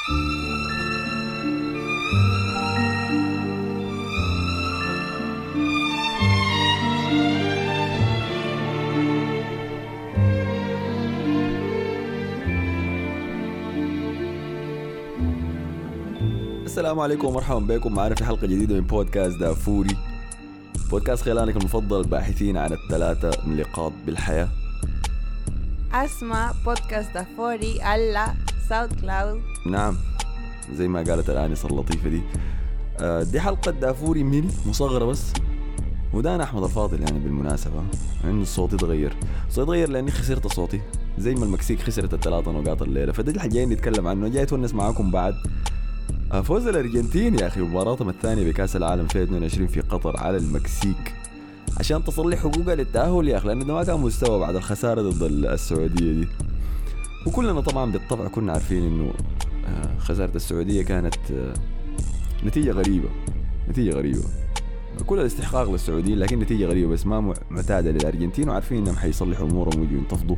السلام عليكم ومرحبا بكم. معنا في حلقة جديدة من بودكاست دافوري. بودكاست خيلانك المفضل الباحثين عن الثلاثة نقاط بالحياة. اسمع بودكاست دافوري. على SoundCloud. نعم زي ما قالت الآنسة اللطيفة دي. آه، دي حلقة دافوري ميني مصغرة بس. وده أنا أحمد الفاضل يعني بالمناسبة إنه الصوت يتغير. صوتي يتغير لأني خسرت صوتي زي ما المكسيك خسرت الثلاثة نقاط الليلة. فده اللي جايين نتكلم عنه جاي اتونس معاكم بعد. آه، فوز الأرجنتين يا أخي مباراتهم الثانية بكأس العالم في 22 في قطر على المكسيك. عشان تصلح حظوظها للتأهل يا أخي لأنه ده ما كان مستوى بعد الخسارة ضد السعودية دي. وكلنا طبعا بالطبع كنا عارفين إنه آه، خسارة السعودية كانت آه، نتيجة غريبة نتيجة غريبة. كل الاستحقاق للسعوديين لكن نتيجة غريبة بس ما معتادة للأرجنتين وعارفين إنهم حيصلحوا أمورهم ويجوا ينتفضوا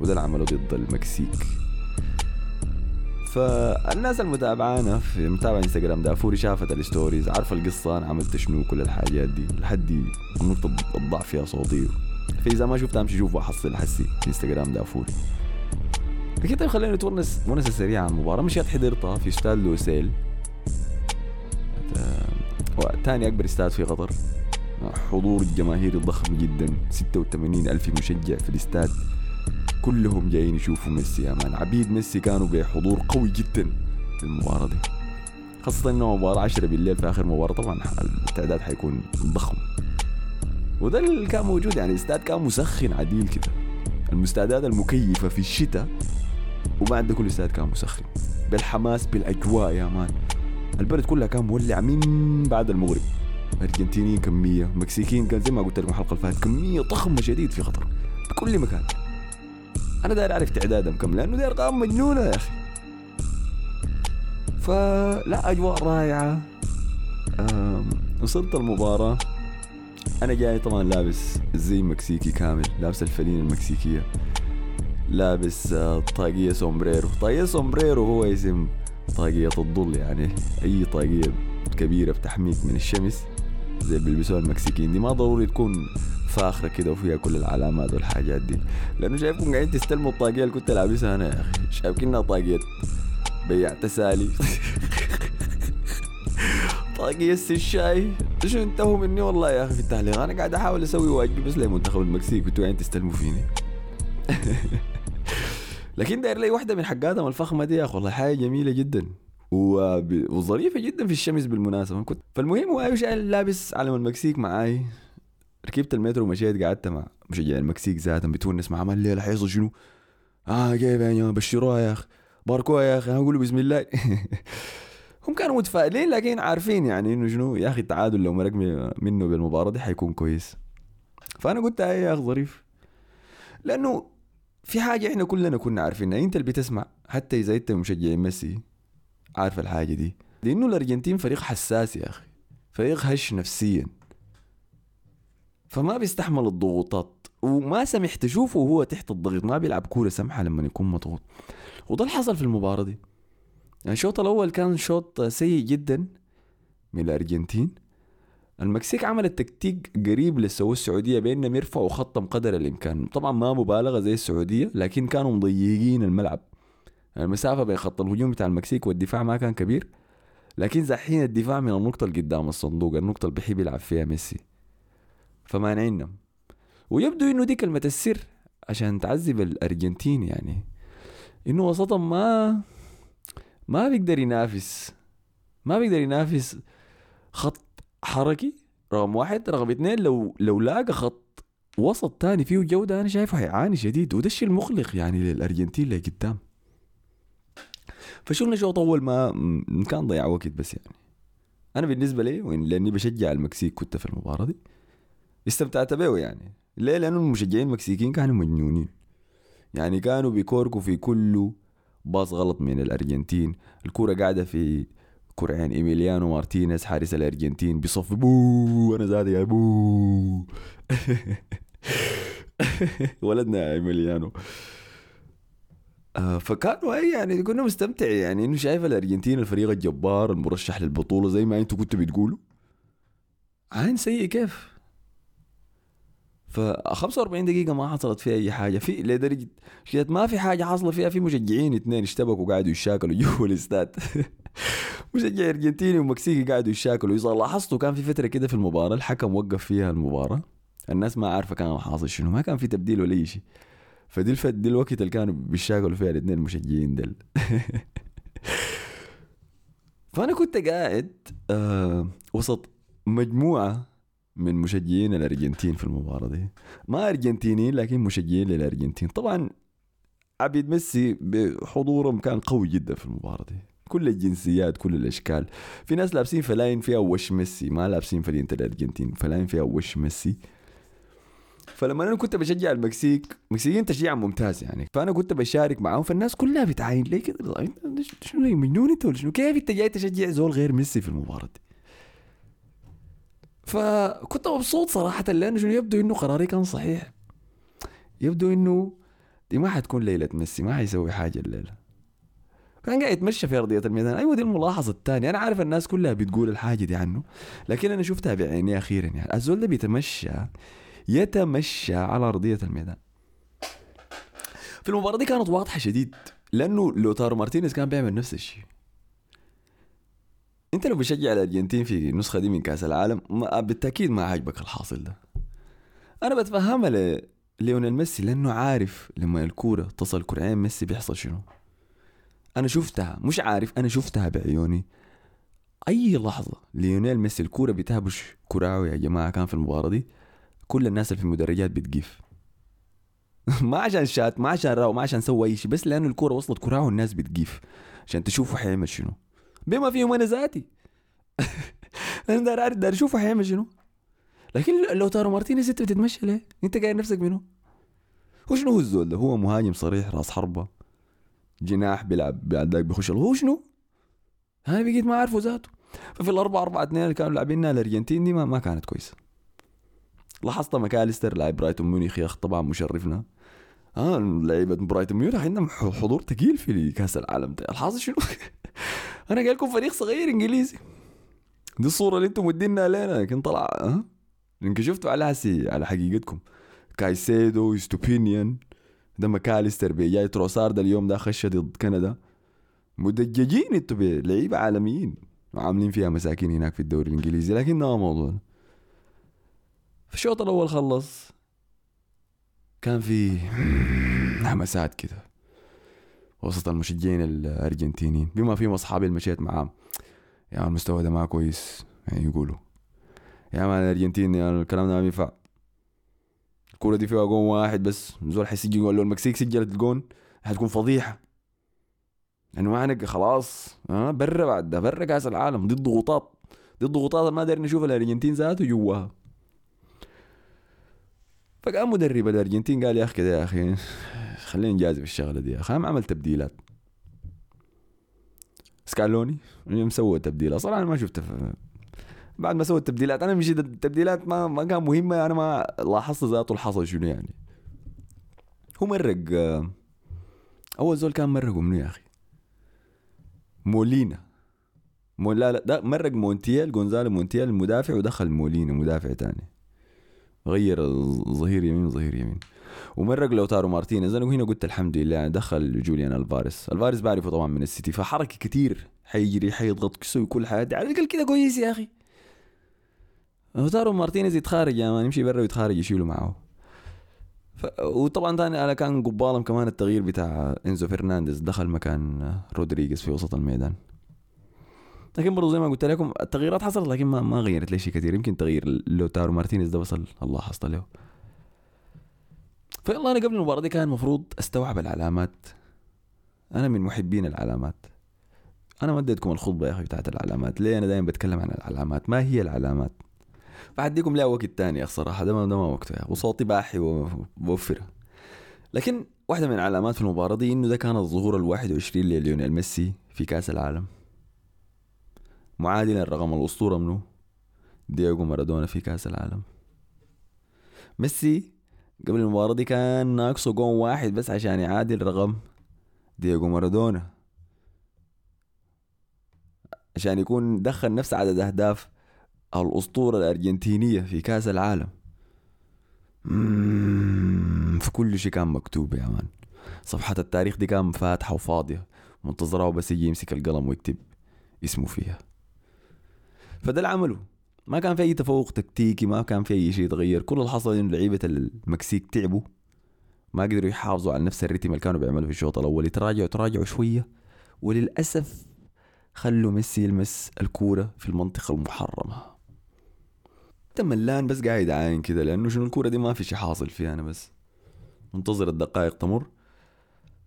وده اللي عملوه ضد المكسيك. فالناس المتابعانا في متابع إنستغرام دافوري شافت ال stories عارفة القصة أنا عملت شنو كل الحاجات دي لحد النقطة الضعف فيها صوتي. فإذا ما شفتها أمشي شوفوا حصل حسي إنستغرام دافوري. لكن طيب خلينا نتونس ونسه سريعه عن المباراة. مشيت حضرتها في استاد لوسيل. ثاني أكبر استاد في قطر. حضور الجماهيري ضخم جدا. 86 ألف مشجع في الاستاد. كلهم جايين يشوفوا ميسي يا مان. عبيد ميسي كانوا بحضور قوي جدا في المباراة دي. خاصة إنه مباراة 10 بالليل في آخر مباراة. طبعا التعداد حيكون ضخم. وده اللي كان موجود. يعني الاستاد كان مسخن عديل كده. المستعدات المكيفة في الشتاء وبعد ده كل استاد كان مسخن. بالحماس بالأجواء يا مان. البلد كلها كان مولع من بعد المغرب. أرجنتينيين كمية مكسيكيين كان زي ما قلت لكم الحلقة اللي فاتت كمية ضخمة شديد في قطر بكل مكان. أنا داير أعرف تعدادهم كم لأنه دي ارقام مجنونة يا أخي. فلا أجواء رائعة. وصلت المباراة. أنا جاي طبعا لابس زي مكسيكي كامل لابس الفنيلة المكسيكية. لابس آه، طاقية سومبريرو. طاقية سومبريرو هو اسم طاقية الظل يعني. أي طاقية كبيرة بتحميك من الشمس زي بيلبسوها المكسيكيين دي ما ضروري تكون فاخرة كده وفيها كل العلامات والحاجات دي. لأنه شايفكم قاعدين تستلموا الطاقية اللي كنت لابسها أنا يا أخي. شايف كانها طاقية بيع تسالي. طاقية الشاي شو انتهوا مني والله يا أخي في التعليق أنا قاعد أحاول أسوي واجبي بس لمنتخب المكسيك؟ وانتوا قاعدين تستلموا فيني؟ لكن داير لي واحدة من حقاتهم الفخمة دي يا أخي والله حاجة جميلة جدا. وظريفة جدا في الشمس بالمناسبة. كنت فالمهم هو شايل لابس علم المكسيك معاي. ركبت المترو ومشيت قعدت مع مشجع المكسيك ذاتهم بتونس مع عمل الليلة حيصل شنو؟ آه كيف يا بشروها يا أخي. باركوها يا أخي أقول بسم الله. هم كانوا متفائلين لكن عارفين يعني إنه شنو؟ يا أخي التعادل لو مرق منه بالمباراة دي حيكون كويس. فأنا قلت هاي يا أخي ظريف. لأنه في حاجة إحنا كلنا كنا عارفينها. انت اللي بتسمع حتى إذا أنت مشجع ميسي عارف الحاجة دي. لأنه الأرجنتين فريق حساس يا أخي. فريق هش نفسيا. فما بيستحمل الضغوطات. وما سمح تشوفه وهو تحت الضغط ما بيلعب كورة سمحة لما يكون مضغوط. وده اللي حصل في المباراة دي. يعني الشوط الأول كان شوط سيء جدا من الأرجنتين. المكسيك عملت تكتيك قريب للسوء السعودية بانهم يرفعوا خطهم قدر الإمكان. طبعا ما مبالغة زي السعودية لكن كانوا مضيقين الملعب. المسافة بين خط الهجوم بتاع المكسيك والدفاع ما كان كبير لكن زحين الدفاع من النقطة اللي قدام الصندوق النقطة اللي بيحب يلعب فيها ميسي. فمانعينهم ويبدو إنه دي كلمة السر عشان تعذب الأرجنتين يعني. إنه وسطهم ما ما بيقدر ينافس ما بيقدر ينافس خط حركي رقم واحد. رقم اثنين لو لو لاقى خط وسط تاني فيه جودة أنا شايفه هيعاني شديد وده الشيء المقلق يعني للأرجنتين اللي قدام. فشو الشوط أول ما كان ضيع وقت بس يعني. أنا بالنسبة لي لأني بشجع المكسيك كنت في المباراة دي. استمتعت به يعني. ليه؟ لأنه المشجعين المكسيكيين كانوا مجنونين. يعني كانوا بيكوركوا في كل باص غلط من الأرجنتين. الكرة قاعدة في كرعين إيميليانو مارتينيز حارس الأرجنتين بيصف boo أنا ذاتي boo ولدنا يا ايميليانو فكانوا اي يعني كنا مستمتع يعني انه شايف الارجنتين الفريق الجبار المرشح للبطوله زي ما أنتم كنتوا بتقولوا عين سيء كيف ف 45 دقيقة ما حصلت فيها أي حاجة. في لدرجة ما في حاجة حاصلة فيها في مشجعين اثنين اشتبكوا قاعدوا يشاكلوا جوا الاستاد. مشجع أرجنتيني ومكسيكي قاعدوا يشاكلوا. إذا لاحظتوا كان في فترة كده في المباراة الحكم وقف فيها المباراة. الناس ما عارفة كان حاصل شنو ما كان في تبديل ولا أي شيء. فدي الفت دي الوقت اللي كانوا بيشاكلوا فيها الاثنين المشجعين دل فأنا كنت قاعد آه وسط مجموعة من مشجعين الأرجنتين في المباراة دي. ما أرجنتينيين لكن مشجعين للأرجنتين. طبعا عبيد ميسي بحضورهم كان قوي جدا في المباراة دي. كل الجنسيات كل الأشكال. في ناس لابسين فلاين فيها وش ميسي ما لابسين فلينة الأرجنتين. فلاين فيها وش ميسي. فلما أنا كنت بشجع المكسيك المكسيكيين تشجيع ممتاز يعني. فأنا كنت بشارك معاهم فالناس كلها بتعاين. ليه كده؟ شنو مجنون انت ولا شنو كيف أنت جاي تشجع زول غير ميسي في المباراة دي؟ فكنت مبسوط صراحة لأنه شنو يبدو إنه قراري كان صحيح. يبدو إنه دي ما حتكون ليلة ميسي ما حيسوي حاجة الليلة. كان قاعد يتمشى في أرضية الميدان. أيوه دي الملاحظة الثانية. أنا عارف الناس كلها بتقول الحاجة دي عنه لكن أنا شفتها بعيني أخيرا يعني. الزول ده بيتمشى يتمشى على أرضية الميدان. في المباراة دي كانت واضحة شديد لأنه لوتارو مارتينيز كان بيعمل نفس الشيء. انت لو بشجع الارجنتين في النسخه دي من كأس العالم ما بالتأكيد ما عاجبك الحاصل ده. أنا بتفهمها ليونيل ميسي لأنه عارف لما الكورة تصل كرعين ميسي بيحصل شنو؟ أنا شفتها مش عارف أنا شفتها بعيوني. أي لحظة ليونيل ميسي الكورة بتهبش كراعه يا جماعة كان في المباراة دي كل الناس اللي في المدرجات بتقيف ما عشان شات ما عشان راو ما عشان سوى أي شيء بس لأنه الكورة وصلت كراعه الناس بتقيف عشان تشوفوا حيعمل شنو. بما فيهم أنا ذاتي. أنا دار اعرف دار أشوفه حيعمل شنو. لكن لوتارو مارتينيز انت بتتمشى ليه؟ أنت قايل نفسك منه وشنو هو الزول ده؟ هو مهاجم صريح راس حربة جناح بيلعب بعد ذاك بيخش هو شنو؟ أنا بقيت ما أعرفه ذاته. ففي الأربعة أربعة اثنين اللي كانوا لاعبينها الأرجنتين دي ما, ما كانت كويسة. لاحظت ماكاليستر لاعب برايتون ميونخ يا طبعا مشرفنا. آه لعيبة برايتون ميونخ عندهم حضور ثقيل في كأس العالم. ده الحاصل شنو؟ أنا قايل لكم فريق صغير إنجليزي. دي الصورة اللي أنتم مدينها لنا لكن طلع ها انكشفتوا على هسي على حقيقتكم. كايسيدو استوبينيان ده ماكاليستر جاي تروسارد اليوم ده خش ضد كندا. مدججين أنتوا لعيبة عالميين وعاملين فيها مساكين هناك في الدوري الإنجليزي لكن ده موضوع في الشوط الأول خلص. كان في همسات كده. وسط المشجعين الأرجنتينيين. بما فيهم اصحابي اللي مشيت معاهم. يا المستوى ده ما كويس. يعني يقولوا. يا man الأرجنتين يعني الكلام ده ما بينفع الكوره دي فيها جون واحد بس. زول حيسجل جون. لو المكسيك سجلت الجون حتكون فضيحة. يعني ما خلاص. ها؟ برا بعد ده. برا كأس العالم. دي الضغوطات دي الضغوطات ما داير نشوف الأرجنتين ذاته جواها. فقام مدرب الأرجنتين قال يا أخي كده يا أخي خلينا نجازف الشغلة دي يا أخي عمل تبديلات. سكالوني مسوي تبديلات صراحة أنا ما شفته بعد ما سوى التبديلات أنا مشيت التبديلات ما ما كان مهمة أنا ما لاحظت ذاته الحصل شنو يعني. هو مرق أول زول كان مرقه منو يا أخي؟ مولينا. مو لا لا ده مرق مونتيال جونزالو مونتيال المدافع ودخل مولينا مدافع تاني. غير ظهير يمين ظهير يمين. ومرق لوتارو مارتينيز أنا هنا قلت الحمد لله دخل جوليان ألفاريس. ألفاريس بعرفه طبعا من السيتي فحركة كتير حيجري حيضغط يسوي كل حاجة. على الأقل كده كويس يا أخي. لوتارو مارتينيز يتخارج يا man يمشي برا ويتخارج يشيله معه. ف... وطبعا ثاني أنا كان قبالهم كمان التغيير بتاع إنزو فرنانديز دخل مكان رودريغيز في وسط الميدان. لكن برضه زي ما قلت لكم التغييرات حصلت لكن ما ما غيرت لي شيء كثير. يمكن تغيير لوتارو مارتينيز ده وصل الله حصل له. فيلا أنا قبل المباراة دي كان المفروض أستوعب العلامات. أنا من محبين العلامات. أنا ما اديتكم الخطبة يا أخي بتاعت العلامات. ليه؟ أنا دائما بتكلم عن العلامات. ما هي العلامات؟ بعديكم لها وقت تاني يا صراحة. ده ما, ده ما وقته وصوتي باحي وبوفر لكن واحدة من العلامات في المباراة دي إنه ده كان الظهور ال 21 لليونيل ميسي في كأس العالم. معادلا الرقم الأسطورة منه دييغو مارادونا في كأس العالم. ميسي قبل المباراة دي كان ناقصه جون واحد بس عشان يعادل رقم دييغو مارادونا. عشان يكون دخل نفس عدد أهداف الأسطورة الأرجنتينية في كأس العالم. في كل شيء كان مكتوب يا مان. صفحة التاريخ دي كان فاتحة وفاضية. منتظرة بس يجي يمسك القلم ويكتب اسمه فيها. فده اللي عمله. ما كان في أي تفوق تكتيكي ما كان في أي شيء يتغير. كل اللي حصل إنه لعيبة المكسيك تعبوا. ما قدروا يحافظوا على نفس الريتم اللي كانوا بيعملوا في الشوط الأول. يتراجعوا تراجعوا شوية. وللأسف خلوا ميسي يلمس الكورة في المنطقة المحرمة. انت ملان بس قاعد عاين كده لأنه شنو الكورة دي ما في شي حاصل فيها أنا بس. منتظر الدقائق تمر.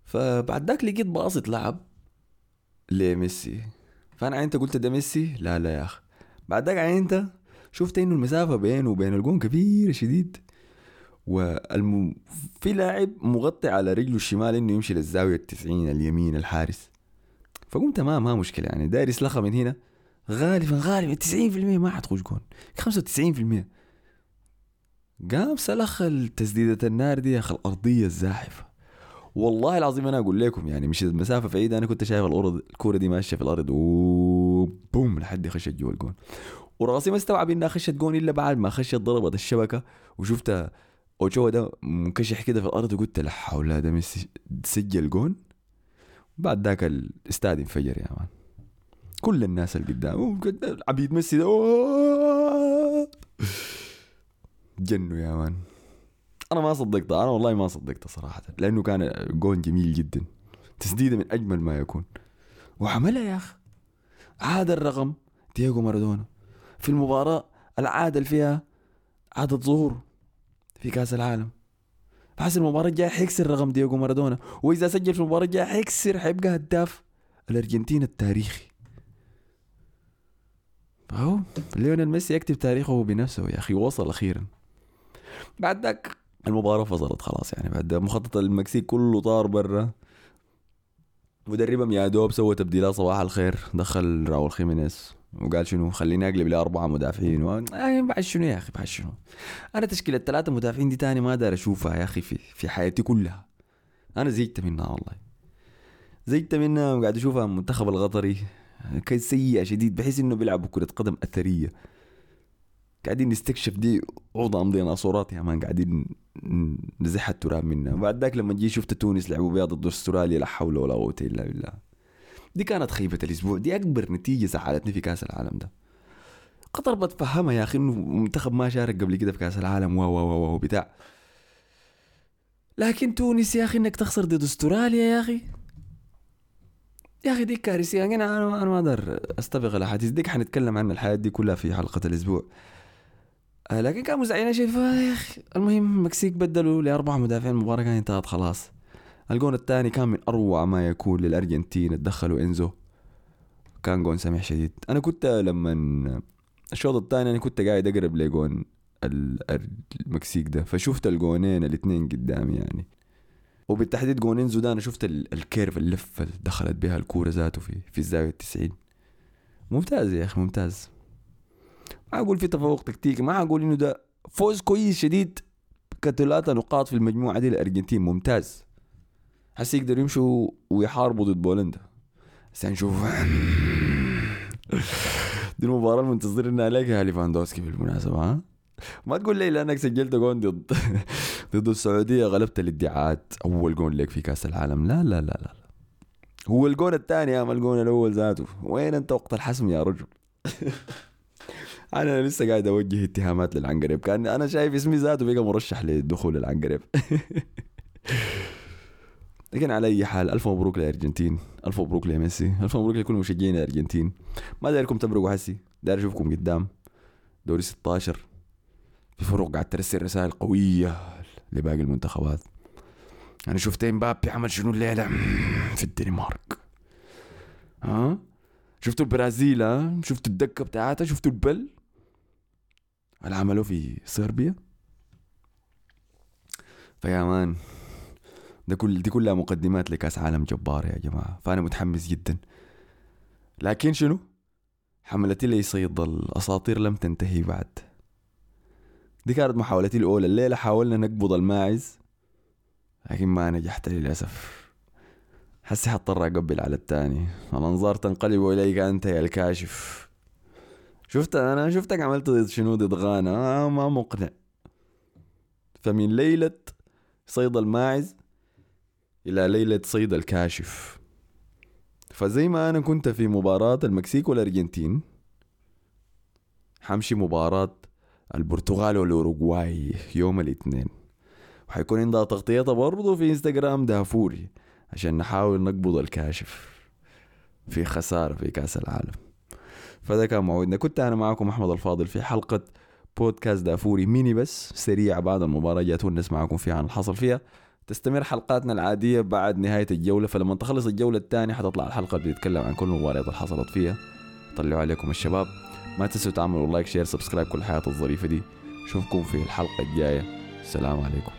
فبعد ذاك لقيت باصت لعب لميسي. فأنا عينت قلت ده ميسي؟ لا لا يا أخي. بعد ذاك عينت شفت انه المسافة بينه وبين الجون كبيرة شديد والم... في لاعب مغطي على رجله الشمال انه يمشي للزاوية التسعين اليمين الحارس. فقمت ما ما مشكلة يعني. داير يسلخها من هنا غالبا غالبا 90% ما حتخش جون. 95% قام سلخ التسديدة النار دي يا أخي الأرضية الزاحفة. والله العظيم أنا أقول لكم يعني مش المسافة بعيدة أنا كنت شايف الأرض الكورة دي ماشية في الأرض وبوم لحد خشت جوا الجون. وراسي ما استوعب إنها خشت جون إلا بعد ما خشت ضربت الشبكة وشفت اوتشوا ده منكشح كده في الأرض وقلت لا حول ده ميسي سجل جون بعد ذاك الاستاد انفجر يا man. كل الناس اللي قدام عبيد ميسي ده. جنوا يا man. أنا ما صدقت أنا والله ما صدقت صراحة لأنه كان جون جميل جدا تسديدة من أجمل ما يكون. وعملها يا أخي. عادل الرقم دييغو مارادونا. في المباراة العادل فيها عدد ظهور في كأس العالم. بحس المباراة الجاية حيكسر رقم دييغو مارادونا. وإذا سجل في المباراة الجاية حيكسر حيبقى هداف الأرجنتين التاريخي. فهو ليونيل ميسي يكتب تاريخه بنفسه يا أخي وصل أخيرا. بعد ذاك المباراة فصلت خلاص يعني بعد مخطط المكسيك كله طار برا. مدربهم يا دوب سوى تبديلات صباح الخير. دخل راول خيمينيز وقال شنو؟ خليني أقلب لاربعه مدافعين. و... آه بعد شنو يا أخي؟ بعد شنو؟ أنا تشكيلة ثلاثة مدافعين دي تاني ما دار أشوفها يا أخي في في حياتي كلها. أنا زهقت منها والله. زهقت منها وقاعد أشوفها المنتخب القطري. كان سيئة شديد بحيث إنه بيلعبوا كرة قدم أثرية. قاعدين نستكشف دي عظام ديناصورات يا مان قاعدين نزح التراب منها. وبعد ذاك لما جي شفت تونس لعبوا بيها ضد أستراليا لا حول ولا قوة إلا بالله. دي كانت خيبة الأسبوع. دي أكبر نتيجة زعلتني في كأس العالم ده. قطر بتفهمها يا أخي إنه منتخب ما شارك قبل كده في كأس العالم. و و و بتاع. لكن تونس يا أخي إنك تخسر ضد أستراليا يا أخي. يا أخي دي كارثية. أنا أنا ما أقدر أستبق الأحاديث. ديك حنتكلم عن الحياة دي كلها في حلقة الأسبوع. آه لكن كان مزعجين شيء يا أخي المهم المكسيك بدلوا لأربعة مدافعين المباراة كانت انتهت خلاص. الجون الثاني كان من أروع ما يكون للأرجنتين اتدخلوا إنزو. كان جون سمح شديد. أنا كنت لما الشوط الثاني أنا كنت قاعد أقرب لجون المكسيك ده فشفت الجونين الاثنين قدامي يعني. وبالتحديد جون إنزو ده أنا شفت ال curve اللفة اللي دخلت بها الكورة ذاته في في الزاوية التسعين. ممتاز يا أخي ممتاز. ما أقول في تفوق تكتيكي ما أقول إنه ده فوز كويس شديد كثلاثة نقاط في المجموعة دي للأرجنتين ممتاز. هسه يقدروا يمشوا ويحاربوا ضد بولندا. هسه نشوف. دي المباراة المنتظرين يا ليفاندوسكي بالمناسبة ها؟ ما تقول لي لأنك سجلت جون ضد ضد السعودية غلبت الادعاءات أول جون لك في كأس العالم. لا لا لا لا هو الجون الثاني يا الجون الأول ذاته. وين أنت وقت الحسم يا رجل؟ أنا لسه قاعد أوجه اتهامات للعنقريب كأن أنا شايف اسمي ذاته بقى مرشح للدخول العنقريب. لكن على أي حال ألف مبروك للارجنتين ألف مبروك لميسي ألف مبروك لكل مشجعين الارجنتين ما دايركم تبرقوا حسي داير أشوفكم قدام. دوري 16 في فروق قاعد ترسل رسائل قوية لباقي المنتخبات. أنا شفت إمبابي عمل شنو الليلة؟ في الدنمارك. ها؟ شفتوا البرازيل ها؟ شفتوا الدكة بتاعتها شفتوا البل؟ اللي عملوه في صربيا؟ فيا مان ده كل دي كلها مقدمات لكأس عالم جبار يا جماعة. فأنا متحمس جدا. لكن شنو؟ حملتي لي صيد الأساطير لم تنتهي بعد. دي كانت محاولتي الأولى. الليلة حاولنا نقبض الماعز لكن ما نجحت للأسف. حسي حضطر أقبل على التاني. الانظار تنقلب إليك أنت يا الكاشف. شفت أنا شفتك عملت ضد شنو ضد غانا آه ما مقنع. فمن ليلة صيد الماعز إلى ليلة صيد الكاشف. فزي ما أنا كنت في مباراة المكسيك والأرجنتين حمشي مباراة البرتغال والأوروغواي يوم الاثنين. وحيكون عندها تغطيتها برضه في إنستغرام دافوري عشان نحاول نقبض الكاشف في خسارة في كأس العالم. فده كان موعدنا. كنت أنا معكم أحمد الفاضل في حلقة بودكاست دافوري ميني بس سريعة بعد المباراة. جات ونس معكم فيها عن الحصل فيها. تستمر حلقاتنا العادية بعد نهاية الجولة. فلما تخلص الجولة الثانية حتطلع الحلقة اللي بتتكلم عن كل المباريات اللي حصلت فيها. طلعوا عليكم الشباب. ما تنسوا تعملوا like share subscribe كل الحياة الظريفة دي. اشوفكم في الحلقة الجاية. السلام عليكم.